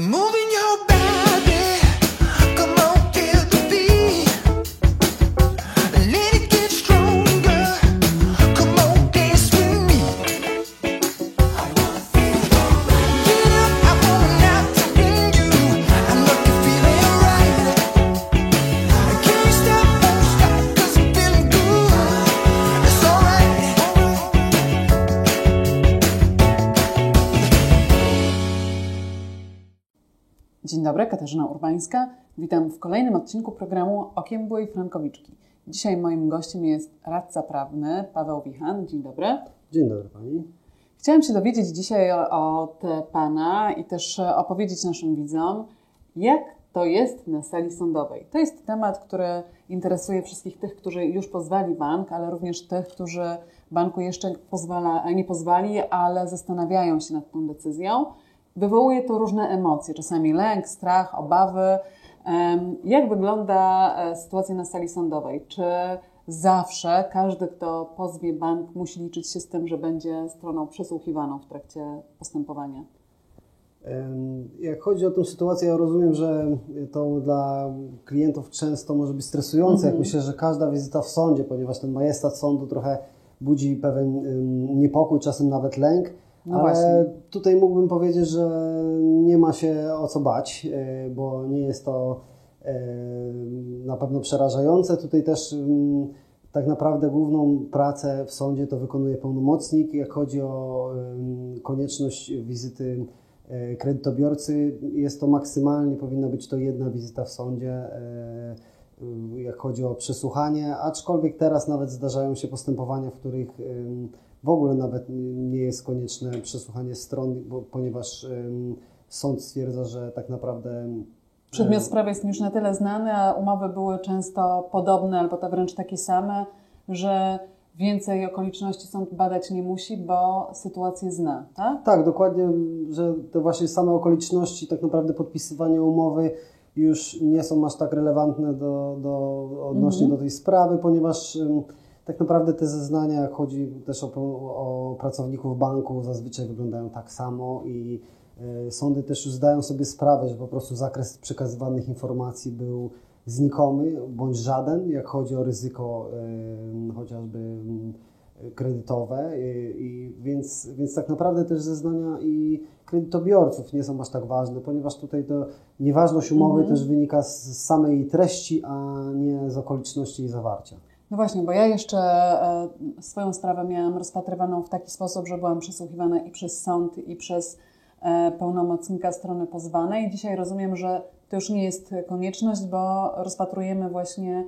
Moving dobry, Katarzyna Urbańska. Witam w kolejnym odcinku programu Okiem byłej Frankowiczki. Dzisiaj moim gościem jest radca prawny Paweł Wichan. Dzień dobry. Dzień dobry Pani. Chciałam się dowiedzieć dzisiaj o- od Pana i też opowiedzieć naszym widzom, jak to jest na sali sądowej. To jest temat, który interesuje wszystkich tych, którzy już pozwali bank, ale również tych, którzy banku jeszcze pozwala, nie pozwali, ale zastanawiają się nad tą decyzją. Wywołuje to różne emocje, czasami lęk, strach, obawy. Jak wygląda e, sytuacja na sali sądowej? Czy zawsze każdy, kto pozwie bank, musi liczyć się z tym, że będzie stroną przesłuchiwaną w trakcie postępowania? Jak chodzi o tę sytuację, ja rozumiem, że to dla klientów często może być stresujące. Jak myślę, że każda wizyta w sądzie, ponieważ ten majestat sądu trochę budzi pewien niepokój, czasem nawet lęk. No ale właśnie. tutaj mógłbym powiedzieć, że nie ma się o co bać, e, bo nie jest to e, na pewno przerażające. Tutaj też mm, tak naprawdę główną pracę w sądzie to wykonuje pełnomocnik. Jak chodzi o em, konieczność wizyty e, kredytobiorcy, jest to maksymalnie, powinna być to jedna wizyta w sądzie, e, jak chodzi o przesłuchanie, aczkolwiek teraz nawet zdarzają się postępowania, w których w ogóle nawet nie jest konieczne przesłuchanie stron, bo, ponieważ sąd stwierdza, że tak naprawdę Przedmiot sprawy jest już na tyle znany, a umowy były często podobne albo to wręcz takie same, że więcej okoliczności sąd badać nie musi, bo sytuację zna, tak? Tak, dokładnie, że te właśnie same okoliczności, tak naprawdę podpisywania umowy już nie są aż tak relevantne do, do, odnośnie do tej sprawy, ponieważ tak naprawdę te zeznania, jak chodzi też o, o pracowników banku, zazwyczaj wyglądają tak samo i y, sądy też już zdają sobie sprawę, że po prostu zakres przekazywanych informacji był znikomy bądź żaden, jak chodzi o ryzyko chociażby ym, kredytowe i, więc, więc tak naprawdę też zeznania i kredytobiorców nie są aż tak ważne, ponieważ tutaj to nieważność umowy też wynika z samej treści, a nie z okoliczności jej zawarcia. No właśnie, bo ja jeszcze e, swoją sprawę miałam rozpatrywaną w taki sposób, że byłam przesłuchiwana i przez sąd, i przez e, pełnomocnika strony pozwanej. Dzisiaj rozumiem, że to już nie jest konieczność, bo rozpatrujemy właśnie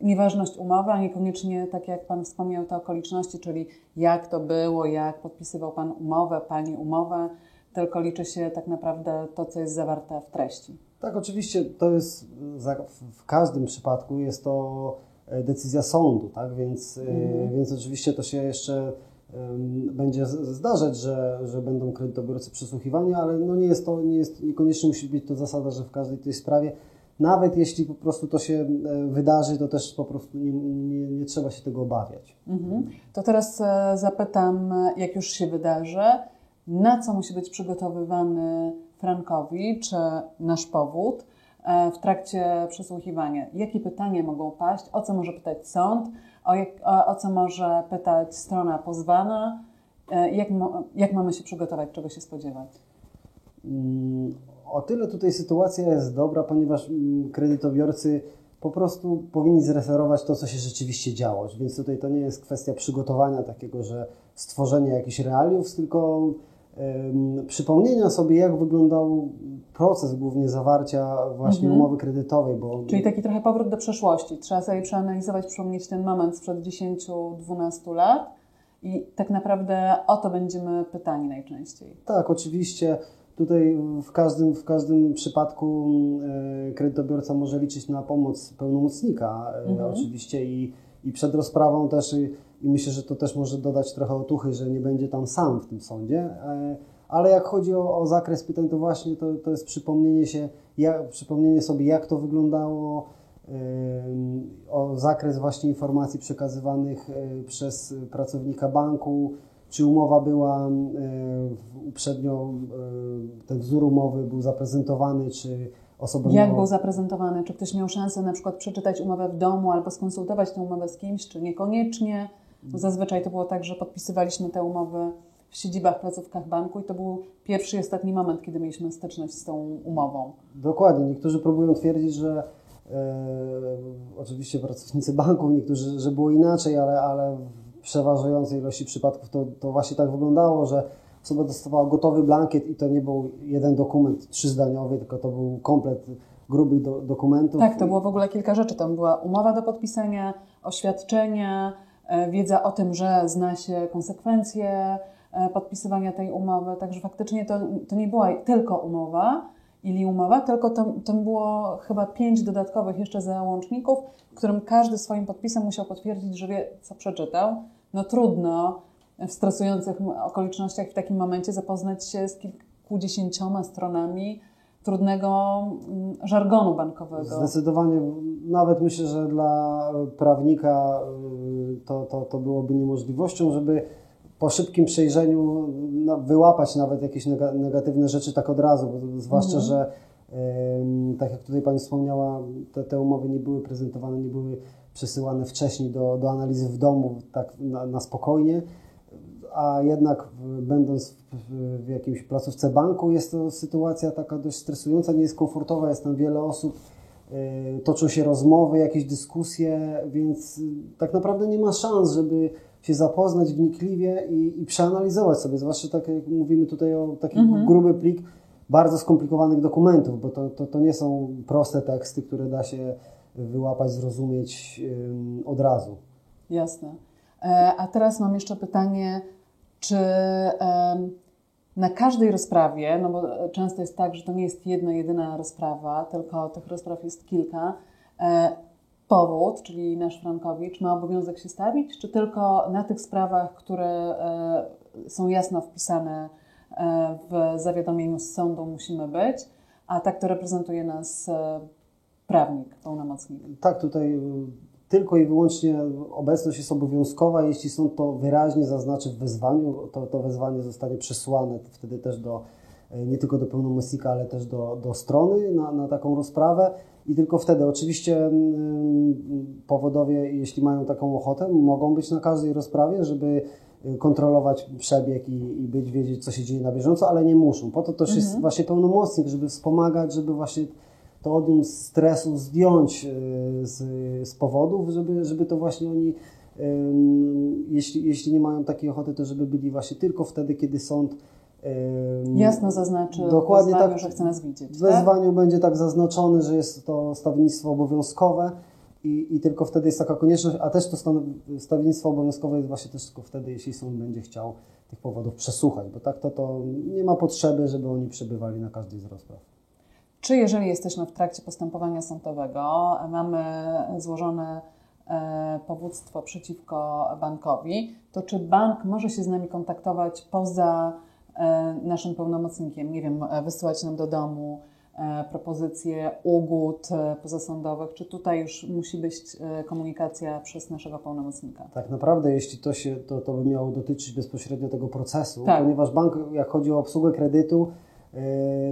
nieważność umowy, a niekoniecznie, tak jak Pan wspomniał, te okoliczności, czyli jak to było, jak podpisywał Pan umowę, Pani umowę, tylko liczy się tak naprawdę to, co jest zawarte w treści. Tak, oczywiście to jest w- każdym przypadku jest to decyzja sądu, tak? Więc, e, więc oczywiście to się jeszcze będzie zdarzać, że, że będą kredytobiorcy przesłuchiwani, ale no nie jest to, nie jest, niekoniecznie musi być to zasada, że w każdej tej sprawie, nawet jeśli po prostu to się e, wydarzy, to też po prostu nie, nie, nie trzeba się tego obawiać. Mhm. To teraz e, zapytam, e, jak już się wydarzy, na co musi być przygotowywany Frankowi, czy nasz powód e, w trakcie przesłuchiwania? Jakie pytania mogą paść? O co może pytać sąd? O, jak, o, o co może pytać strona pozwana? E, Jak, jak mamy się przygotować? Czego się spodziewać? Mm, O tyle tutaj sytuacja jest dobra, ponieważ mm, kredytobiorcy po prostu powinni zreferować to, co się rzeczywiście działo. Więc tutaj to nie jest kwestia przygotowania takiego, że stworzenia jakichś realiów, tylko przypomnienia sobie, jak wyglądał proces głównie zawarcia właśnie umowy kredytowej, bo Czyli taki trochę powrót do przeszłości. Trzeba sobie przeanalizować, przypomnieć ten moment sprzed 10-12 lat i tak naprawdę o to będziemy pytani najczęściej. Tak, oczywiście. Tutaj w każdym, w każdym przypadku e, kredytobiorca może liczyć na pomoc pełnomocnika, e, oczywiście, i, i przed rozprawą też, i, myślę, że to też może dodać trochę otuchy, że nie będzie tam sam w tym sądzie. E, ale jak chodzi o, o zakres pytań, to właśnie to, to jest przypomnienie się, jak, przypomnienie sobie, jak to wyglądało, o zakres właśnie informacji przekazywanych e, przez pracownika banku, czy umowa była uprzednio, e, ten wzór umowy był zaprezentowany, czy osoba Jak miała... był zaprezentowany? Czy ktoś miał szansę na przykład przeczytać umowę w domu albo skonsultować tę umowę z kimś, czy niekoniecznie? Zazwyczaj to było tak, że podpisywaliśmy te umowy w siedzibach, placówkach banku i to był pierwszy i ostatni moment, kiedy mieliśmy styczność z tą umową. Dokładnie. Niektórzy próbują twierdzić, że e, oczywiście pracownicy banków, niektórzy, że było inaczej, ale, ale w przeważającej ilości przypadków to, to właśnie tak wyglądało, że osoba dostawała gotowy blankiet i to nie był jeden dokument trzyzdaniowy, tylko to był komplet grubych do, dokumentów. Tak, to było w ogóle kilka rzeczy. Tam była umowa do podpisania, oświadczenie, e, wiedza o tym, że zna się konsekwencje e, podpisywania tej umowy. Także faktycznie to, to nie była tylko umowa ili umowa, tylko tam, tam było chyba pięć dodatkowych jeszcze załączników, w którym każdy swoim podpisem musiał potwierdzić, że wie, co przeczytał. No trudno w stresujących okolicznościach w takim momencie zapoznać się z kilkudziesięcioma stronami trudnego mm, żargonu bankowego. Zdecydowanie, nawet myślę, że dla prawnika y, to, to, to byłoby niemożliwością, żeby po szybkim przejrzeniu no, wyłapać nawet jakieś nega- negatywne rzeczy tak od razu, bo zwłaszcza, że ym, tak jak tutaj Pani wspomniała, te, te umowy nie były prezentowane, nie były przesyłane wcześniej do, do analizy w domu tak na, na spokojnie, a jednak będąc w, w, jakiejś placówce banku jest to sytuacja taka dość stresująca, nie jest komfortowa, jest tam wiele osób, y, toczą się rozmowy, jakieś dyskusje, więc y, tak naprawdę nie ma szans, żeby się zapoznać wnikliwie i, i przeanalizować sobie, zwłaszcza tak jak mówimy tutaj o taki gruby plik bardzo skomplikowanych dokumentów, bo to, to, to nie są proste teksty, które da się wyłapać, zrozumieć od razu. Jasne. E, A teraz mam jeszcze pytanie, czy na każdej rozprawie, no bo e, często jest tak, że to nie jest jedna, jedyna rozprawa, tylko tych rozpraw jest kilka, e, powód, czyli nasz Frankowicz, ma obowiązek się stawić, czy tylko na tych sprawach, które e, są jasno wpisane w zawiadomieniu z sądu musimy być, a tak to reprezentuje nas prawnik, pełnomocnik. Tak, tutaj tylko i wyłącznie obecność jest obowiązkowa, jeśli sąd to wyraźnie zaznaczy w wezwaniu, to, to wezwanie zostanie przesłane wtedy też do, y, nie tylko do pełnomocnika, ale też do, do strony na, na taką rozprawę i tylko wtedy. Oczywiście ym, powodowie, jeśli mają taką ochotę, mogą być na każdej rozprawie, żeby y, kontrolować przebieg i, i być, wiedzieć, co się dzieje na bieżąco, ale nie muszą. Po to też jest właśnie pełnomocnik, żeby wspomagać, żeby właśnie to stresu zdjąć y, z, z powodów, żeby, żeby to właśnie oni, jeśli, jeśli nie mają takiej ochoty, to żeby byli właśnie tylko wtedy, kiedy sąd Jasno zaznaczy Dokładnie w wezwaniu, tak. że chce nas widzieć. w tak? wezwaniu będzie tak zaznaczone, że jest to stawiennictwo obowiązkowe i, i tylko wtedy jest taka konieczność, a też to stawiennictwo obowiązkowe jest właśnie też tylko wtedy, jeśli sąd będzie chciał tych powodów przesłuchać, bo tak to, to nie ma potrzeby, żeby oni przebywali na każdej z rozpraw. Czy jeżeli jesteśmy w trakcie postępowania sądowego, mamy złożone e, powództwo przeciwko bankowi, to czy bank może się z nami kontaktować poza e, naszym pełnomocnikiem? Nie wiem, wysyłać nam do domu e, propozycje ugód pozasądowych, czy tutaj już musi być komunikacja przez naszego pełnomocnika? Tak naprawdę, jeśli to, się, to, to by miało dotyczyć bezpośrednio tego procesu, Tak. ponieważ bank, jak chodzi o obsługę kredytu,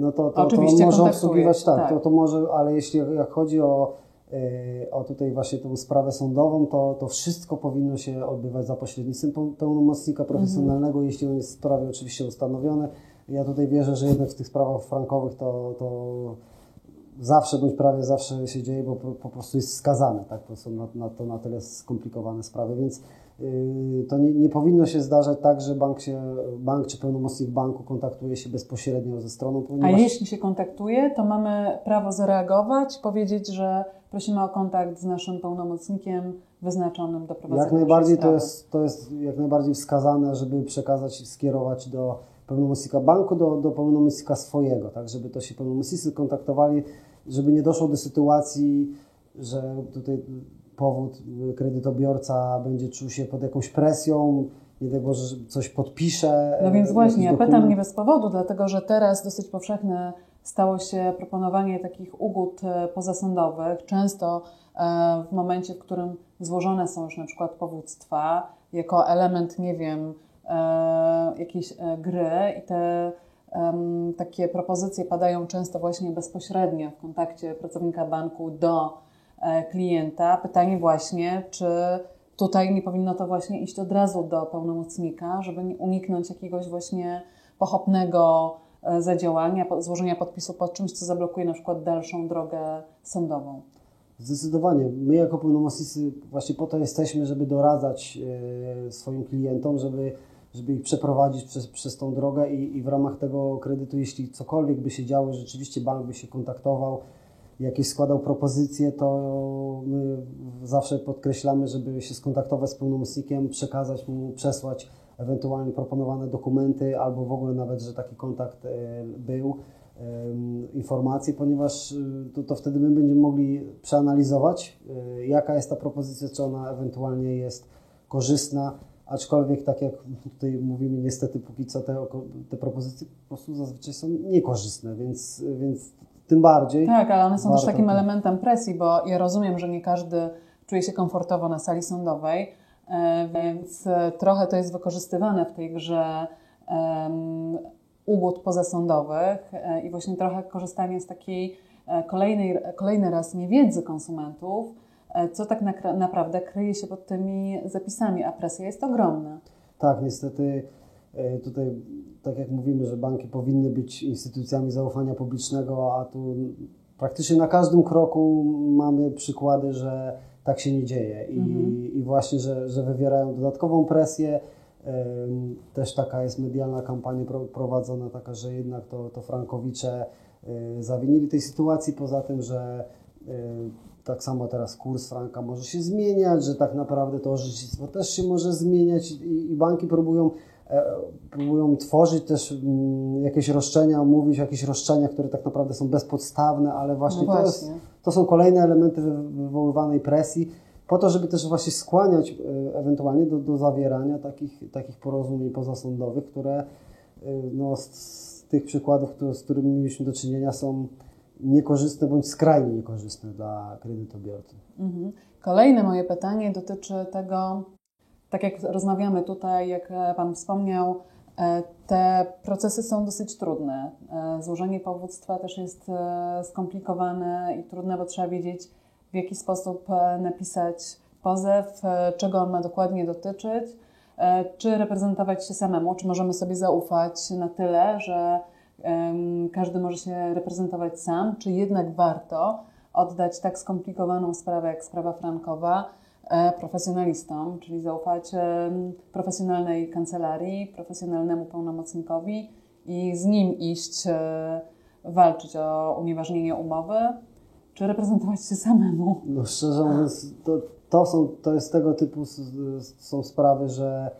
no to, to, to Oczywiście może kontaktuje, obsługiwać, tak, tak. To, to może, ale jeśli jak chodzi o, yy, o tutaj właśnie tą sprawę sądową, to, to wszystko powinno się odbywać za pośrednictwem pe- pełnomocnika profesjonalnego, Mhm. jeśli on jest w sprawie oczywiście ustanowiony. Ja tutaj wierzę, że jednak w tych sprawach frankowych to, to zawsze bądź prawie zawsze się dzieje, bo po, po prostu jest skazane, tak? To są na, na, to na tyle skomplikowane sprawy, więc to nie, nie powinno się zdarzać tak, że bank, się, bank czy pełnomocnik banku kontaktuje się bezpośrednio ze stroną, A ponieważ jeśli się kontaktuje, to mamy prawo zareagować, powiedzieć, że prosimy o kontakt z naszym pełnomocnikiem wyznaczonym do prowadzenia jak najbardziej to jest, to jest jak najbardziej wskazane, żeby przekazać, skierować do pełnomocnika banku, do, do pełnomocnika swojego, tak, żeby to się pełnomocnicy kontaktowali, żeby nie doszło do sytuacji, że tutaj powód y, kredytobiorca będzie czuł się pod jakąś presją, nie daj Boże, że coś podpisze. No więc e, właśnie, ja pytam nie bez powodu, dlatego że teraz dosyć powszechne stało się proponowanie takich ugód e, pozasądowych, często e, w momencie, w którym złożone są już na przykład powództwa, jako element, nie wiem, jakiejś gry i te takie propozycje padają często właśnie bezpośrednio w kontakcie pracownika banku do klienta. Pytanie właśnie, czy tutaj nie powinno to właśnie iść od razu do pełnomocnika, żeby uniknąć jakiegoś właśnie pochopnego e, zadziałania, złożenia podpisu pod czymś, co zablokuje na przykład dalszą drogę sądową. Zdecydowanie. My jako pełnomocnicy właśnie po to jesteśmy, żeby doradzać e, swoim klientom, żeby, żeby ich przeprowadzić przez, przez tą drogę i, i w ramach tego kredytu, jeśli cokolwiek by się działo, rzeczywiście bank by się kontaktował, jakieś składał propozycje, to my zawsze podkreślamy, żeby się skontaktować z pełnomocnikiem, przekazać mu, przesłać ewentualnie proponowane dokumenty, albo w ogóle nawet, że taki kontakt e, był, em, informacje, ponieważ y, to, to wtedy my będziemy mogli przeanalizować, jaka jest ta propozycja, czy ona ewentualnie jest korzystna, aczkolwiek tak jak tutaj mówimy, niestety póki co te, te propozycje po prostu zazwyczaj są niekorzystne, więc, więc tym bardziej. Tak, ale one są też takim elementem presji, bo ja rozumiem, że nie każdy czuje się komfortowo na sali sądowej, e, więc trochę to jest wykorzystywane w tej grze em, ugód pozasądowych e, i właśnie trochę korzystanie z takiej e, kolejnej, kolejny raz niewiedzy konsumentów, co tak nakra- naprawdę kryje się pod tymi zapisami, a presja jest ogromna. Tak, niestety tutaj, tak jak mówimy, że banki powinny być instytucjami zaufania publicznego, a tu praktycznie na każdym kroku mamy przykłady, że tak się nie dzieje. I, i właśnie, że, że wywierają dodatkową presję. Em, Też taka jest medialna kampania pro- prowadzona, taka, że jednak to, to Frankowicze e, zawinili tej sytuacji, poza tym, że e, tak samo teraz kurs franka może się zmieniać, że tak naprawdę to orzecznictwo też się może zmieniać i, i banki próbują, e, próbują tworzyć też mm, jakieś roszczenia, mówić o jakichś roszczeniach, które tak naprawdę są bezpodstawne, ale właśnie, No to, jest, właśnie. to są kolejne elementy wy- wywoływanej presji, po to, żeby też właśnie skłaniać e, ewentualnie do, do zawierania takich, takich porozumień pozasądowych, które e, no, z, z tych przykładów, które, z którymi mieliśmy do czynienia, są niekorzystne bądź skrajnie niekorzystne dla kredytobiorcy. Mhm. Kolejne moje pytanie dotyczy tego, tak jak rozmawiamy tutaj, jak e, Pan wspomniał, e, te procesy są dosyć trudne. E, Złożenie powództwa też jest skomplikowane i trudne, bo trzeba wiedzieć, w jaki sposób napisać pozew, czego on ma dokładnie dotyczyć, czy reprezentować się samemu, czy możemy sobie zaufać na tyle, że każdy może się reprezentować sam, czy jednak warto oddać tak skomplikowaną sprawę jak sprawa frankowa profesjonalistom, czyli zaufać em, profesjonalnej kancelarii, profesjonalnemu pełnomocnikowi i z nim iść e, walczyć o unieważnienie umowy, czy reprezentować się samemu. No szczerze mówiąc, to, to, są, to jest tego typu są sprawy, że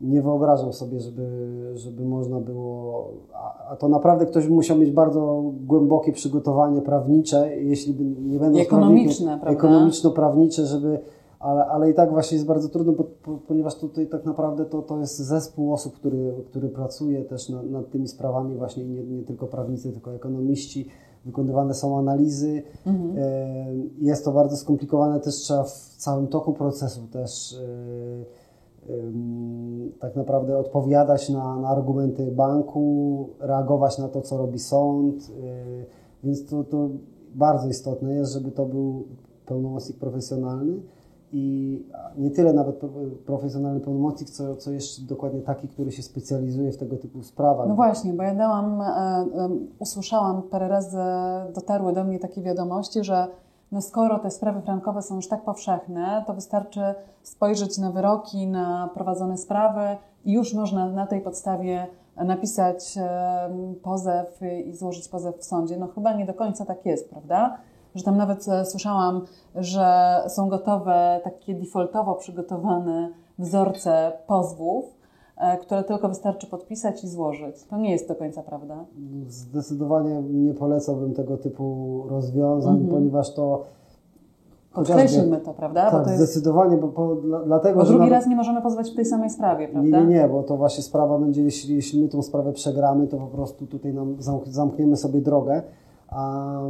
nie wyobrażam sobie, żeby, żeby można było, a, a to naprawdę ktoś by musiał mieć bardzo głębokie przygotowanie prawnicze, jeśli by nie będą ekonomiczne, prawda? ekonomiczno-prawnicze, żeby, ale, ale i tak właśnie jest bardzo trudno, bo, po, ponieważ tutaj tak naprawdę to, to jest zespół osób, który, który pracuje też nad, nad tymi sprawami, właśnie nie, nie tylko prawnicy, tylko ekonomiści, wykonywane są analizy. Mhm. E, Jest to bardzo skomplikowane, też trzeba w całym toku procesu też e, tak naprawdę odpowiadać na, na argumenty banku, reagować na to, co robi sąd, e, więc to, to bardzo istotne jest, żeby to był pełnomocnik profesjonalny i nie tyle nawet pro- profesjonalny pełnomocnik, co, co jeszcze dokładnie taki, który się specjalizuje w tego typu sprawach. No właśnie, bo ja dałam, e, usłyszałam parę razy, dotarły do mnie takie wiadomości, że no skoro te sprawy frankowe są już tak powszechne, to wystarczy spojrzeć na wyroki, na prowadzone sprawy i już można na tej podstawie napisać pozew i złożyć pozew w sądzie. No chyba nie do końca tak jest, prawda? Że tam nawet e, słyszałam, że są gotowe takie defaultowo przygotowane wzorce pozwów, e, które tylko wystarczy podpisać i złożyć. To nie jest do końca prawda. Zdecydowanie nie polecałbym tego typu rozwiązań, ponieważ to Podkreślmy to, prawda? tak, bo jest, zdecydowanie, bo, bo, dla- dlatego, bo drugi nawet- raz nie możemy pozwać w tej samej sprawie, nie, prawda? nie, nie, bo to właśnie sprawa będzie, jeśli, jeśli my tą sprawę przegramy, to po prostu tutaj nam zamk- zamkniemy sobie drogę, a,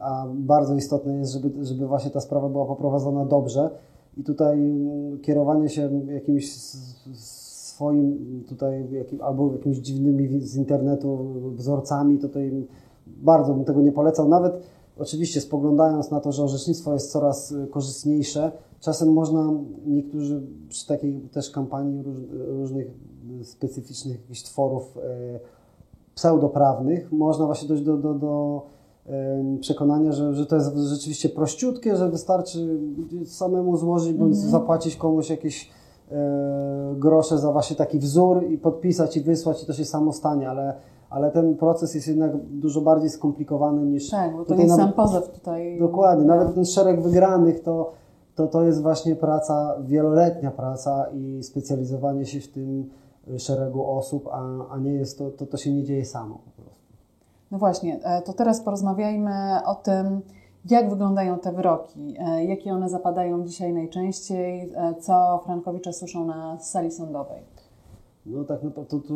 a bardzo istotne jest, żeby, żeby właśnie ta sprawa była poprowadzona dobrze i tutaj mm, kierowanie się s- swoim tutaj jakim, albo jakimiś dziwnymi z internetu wzorcami, to tutaj bardzo bym tego nie polecał. Nawet oczywiście spoglądając na to, że orzecznictwo jest coraz korzystniejsze, czasem można niektórzy przy takiej też kampanii róż, różnych specyficznych jakichś tworów y, pseudoprawnych, można właśnie dojść do, do, do przekonania, że, że to jest rzeczywiście prościutkie, że wystarczy samemu złożyć bądź zapłacić komuś jakieś e, grosze za właśnie taki wzór i podpisać i wysłać i to się samo stanie, ale, ale ten proces jest jednak dużo bardziej skomplikowany niż... Tak, bo to nie sam pozew tutaj. Dokładnie, nawet ten szereg wygranych to, to, to jest właśnie praca, wieloletnia praca i specjalizowanie się w tym szeregu osób, a, a nie jest to, to, to się nie dzieje samo po prostu. No właśnie, e, to teraz porozmawiajmy o tym, jak wyglądają te wyroki, e, jakie one zapadają dzisiaj najczęściej, e, co Frankowicze słyszą na sali sądowej. No tak, no to, to, to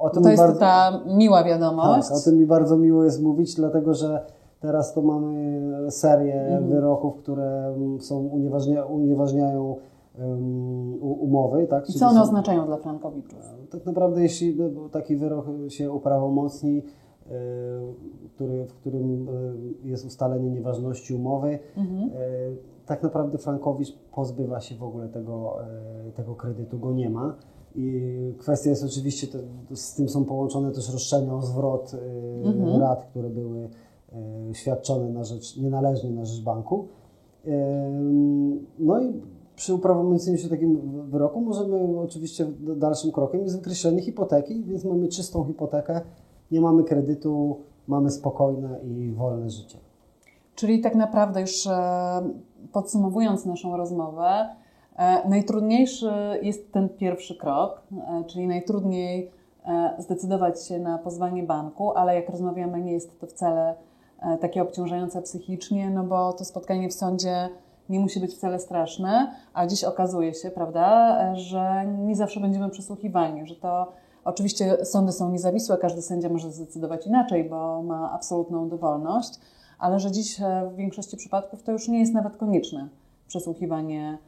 o tym To jest bardzo, ta miła wiadomość. tak, o tym mi bardzo miło jest mówić, dlatego że teraz to mamy serię Mhm. wyroków, które mm, są unieważnia, unieważniają umowy. Tak? I co one są- oznaczają dla Frankowiczów? Tak naprawdę, jeśli no, taki wyrok się uprawomocni, e, który, w którym e, jest ustalenie nieważności umowy, Mhm. e, tak naprawdę Frankowicz pozbywa się w ogóle tego, e, tego kredytu, go nie ma. I kwestia jest oczywiście, to, z tym są połączone też roszczenia o zwrot e, Mhm. rat, które były e, świadczone na rzecz, nienależnie na rzecz banku. No i przy uprawomocnieniu się takim wyroku możemy oczywiście dalszym krokiem jest wykreślenie hipoteki, więc mamy czystą hipotekę, nie mamy kredytu, mamy spokojne i wolne życie. Czyli tak naprawdę już e, podsumowując naszą rozmowę, e, najtrudniejszy jest ten pierwszy krok, e, czyli najtrudniej zdecydować się na pozwanie banku, ale jak rozmawiamy, nie jest to wcale takie obciążające psychicznie, no bo to spotkanie w sądzie nie musi być wcale straszne, a dziś okazuje się, prawda, że nie zawsze będziemy przesłuchiwani, że to oczywiście sądy są niezawisłe, każdy sędzia może zdecydować inaczej, bo ma absolutną dowolność, ale że dziś e, w większości przypadków to już nie jest nawet konieczne przesłuchiwanie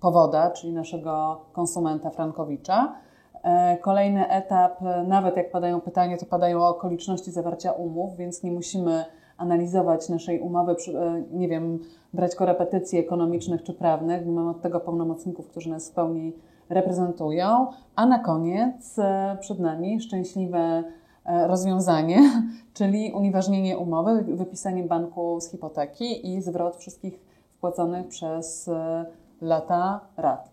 powoda, czyli naszego konsumenta Frankowicza. E, Kolejny etap, e, nawet jak padają pytania, to padają okoliczności zawarcia umów, więc nie musimy analizować naszej umowy, e, nie wiem, brać korepetycji ekonomicznych czy prawnych, mamy od tego pełnomocników, którzy nas w pełni reprezentują. A na koniec e, przed nami szczęśliwe e, rozwiązanie, czyli unieważnienie umowy, wypisanie banku z hipoteki i zwrot wszystkich wpłaconych przez lata rat.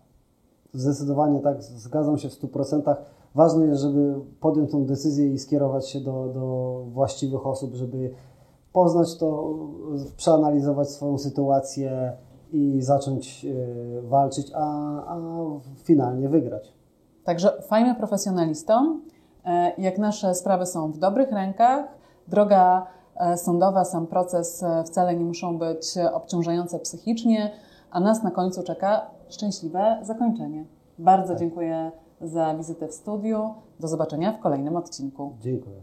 Zdecydowanie tak, zgadzam się w 100%. Ważne jest, żeby podjąć tą decyzję i skierować się do, do właściwych osób, żeby poznać to, przeanalizować swoją sytuację i zacząć e, walczyć, a, a finalnie wygrać. Także fajmy profesjonalistom. E, Jak nasze sprawy są w dobrych rękach, droga e, sądowa, sam proces wcale nie muszą być obciążające psychicznie, a nas na końcu czeka szczęśliwe zakończenie. Bardzo dziękuję za wizytę w studiu. Do zobaczenia w kolejnym odcinku. Dziękuję.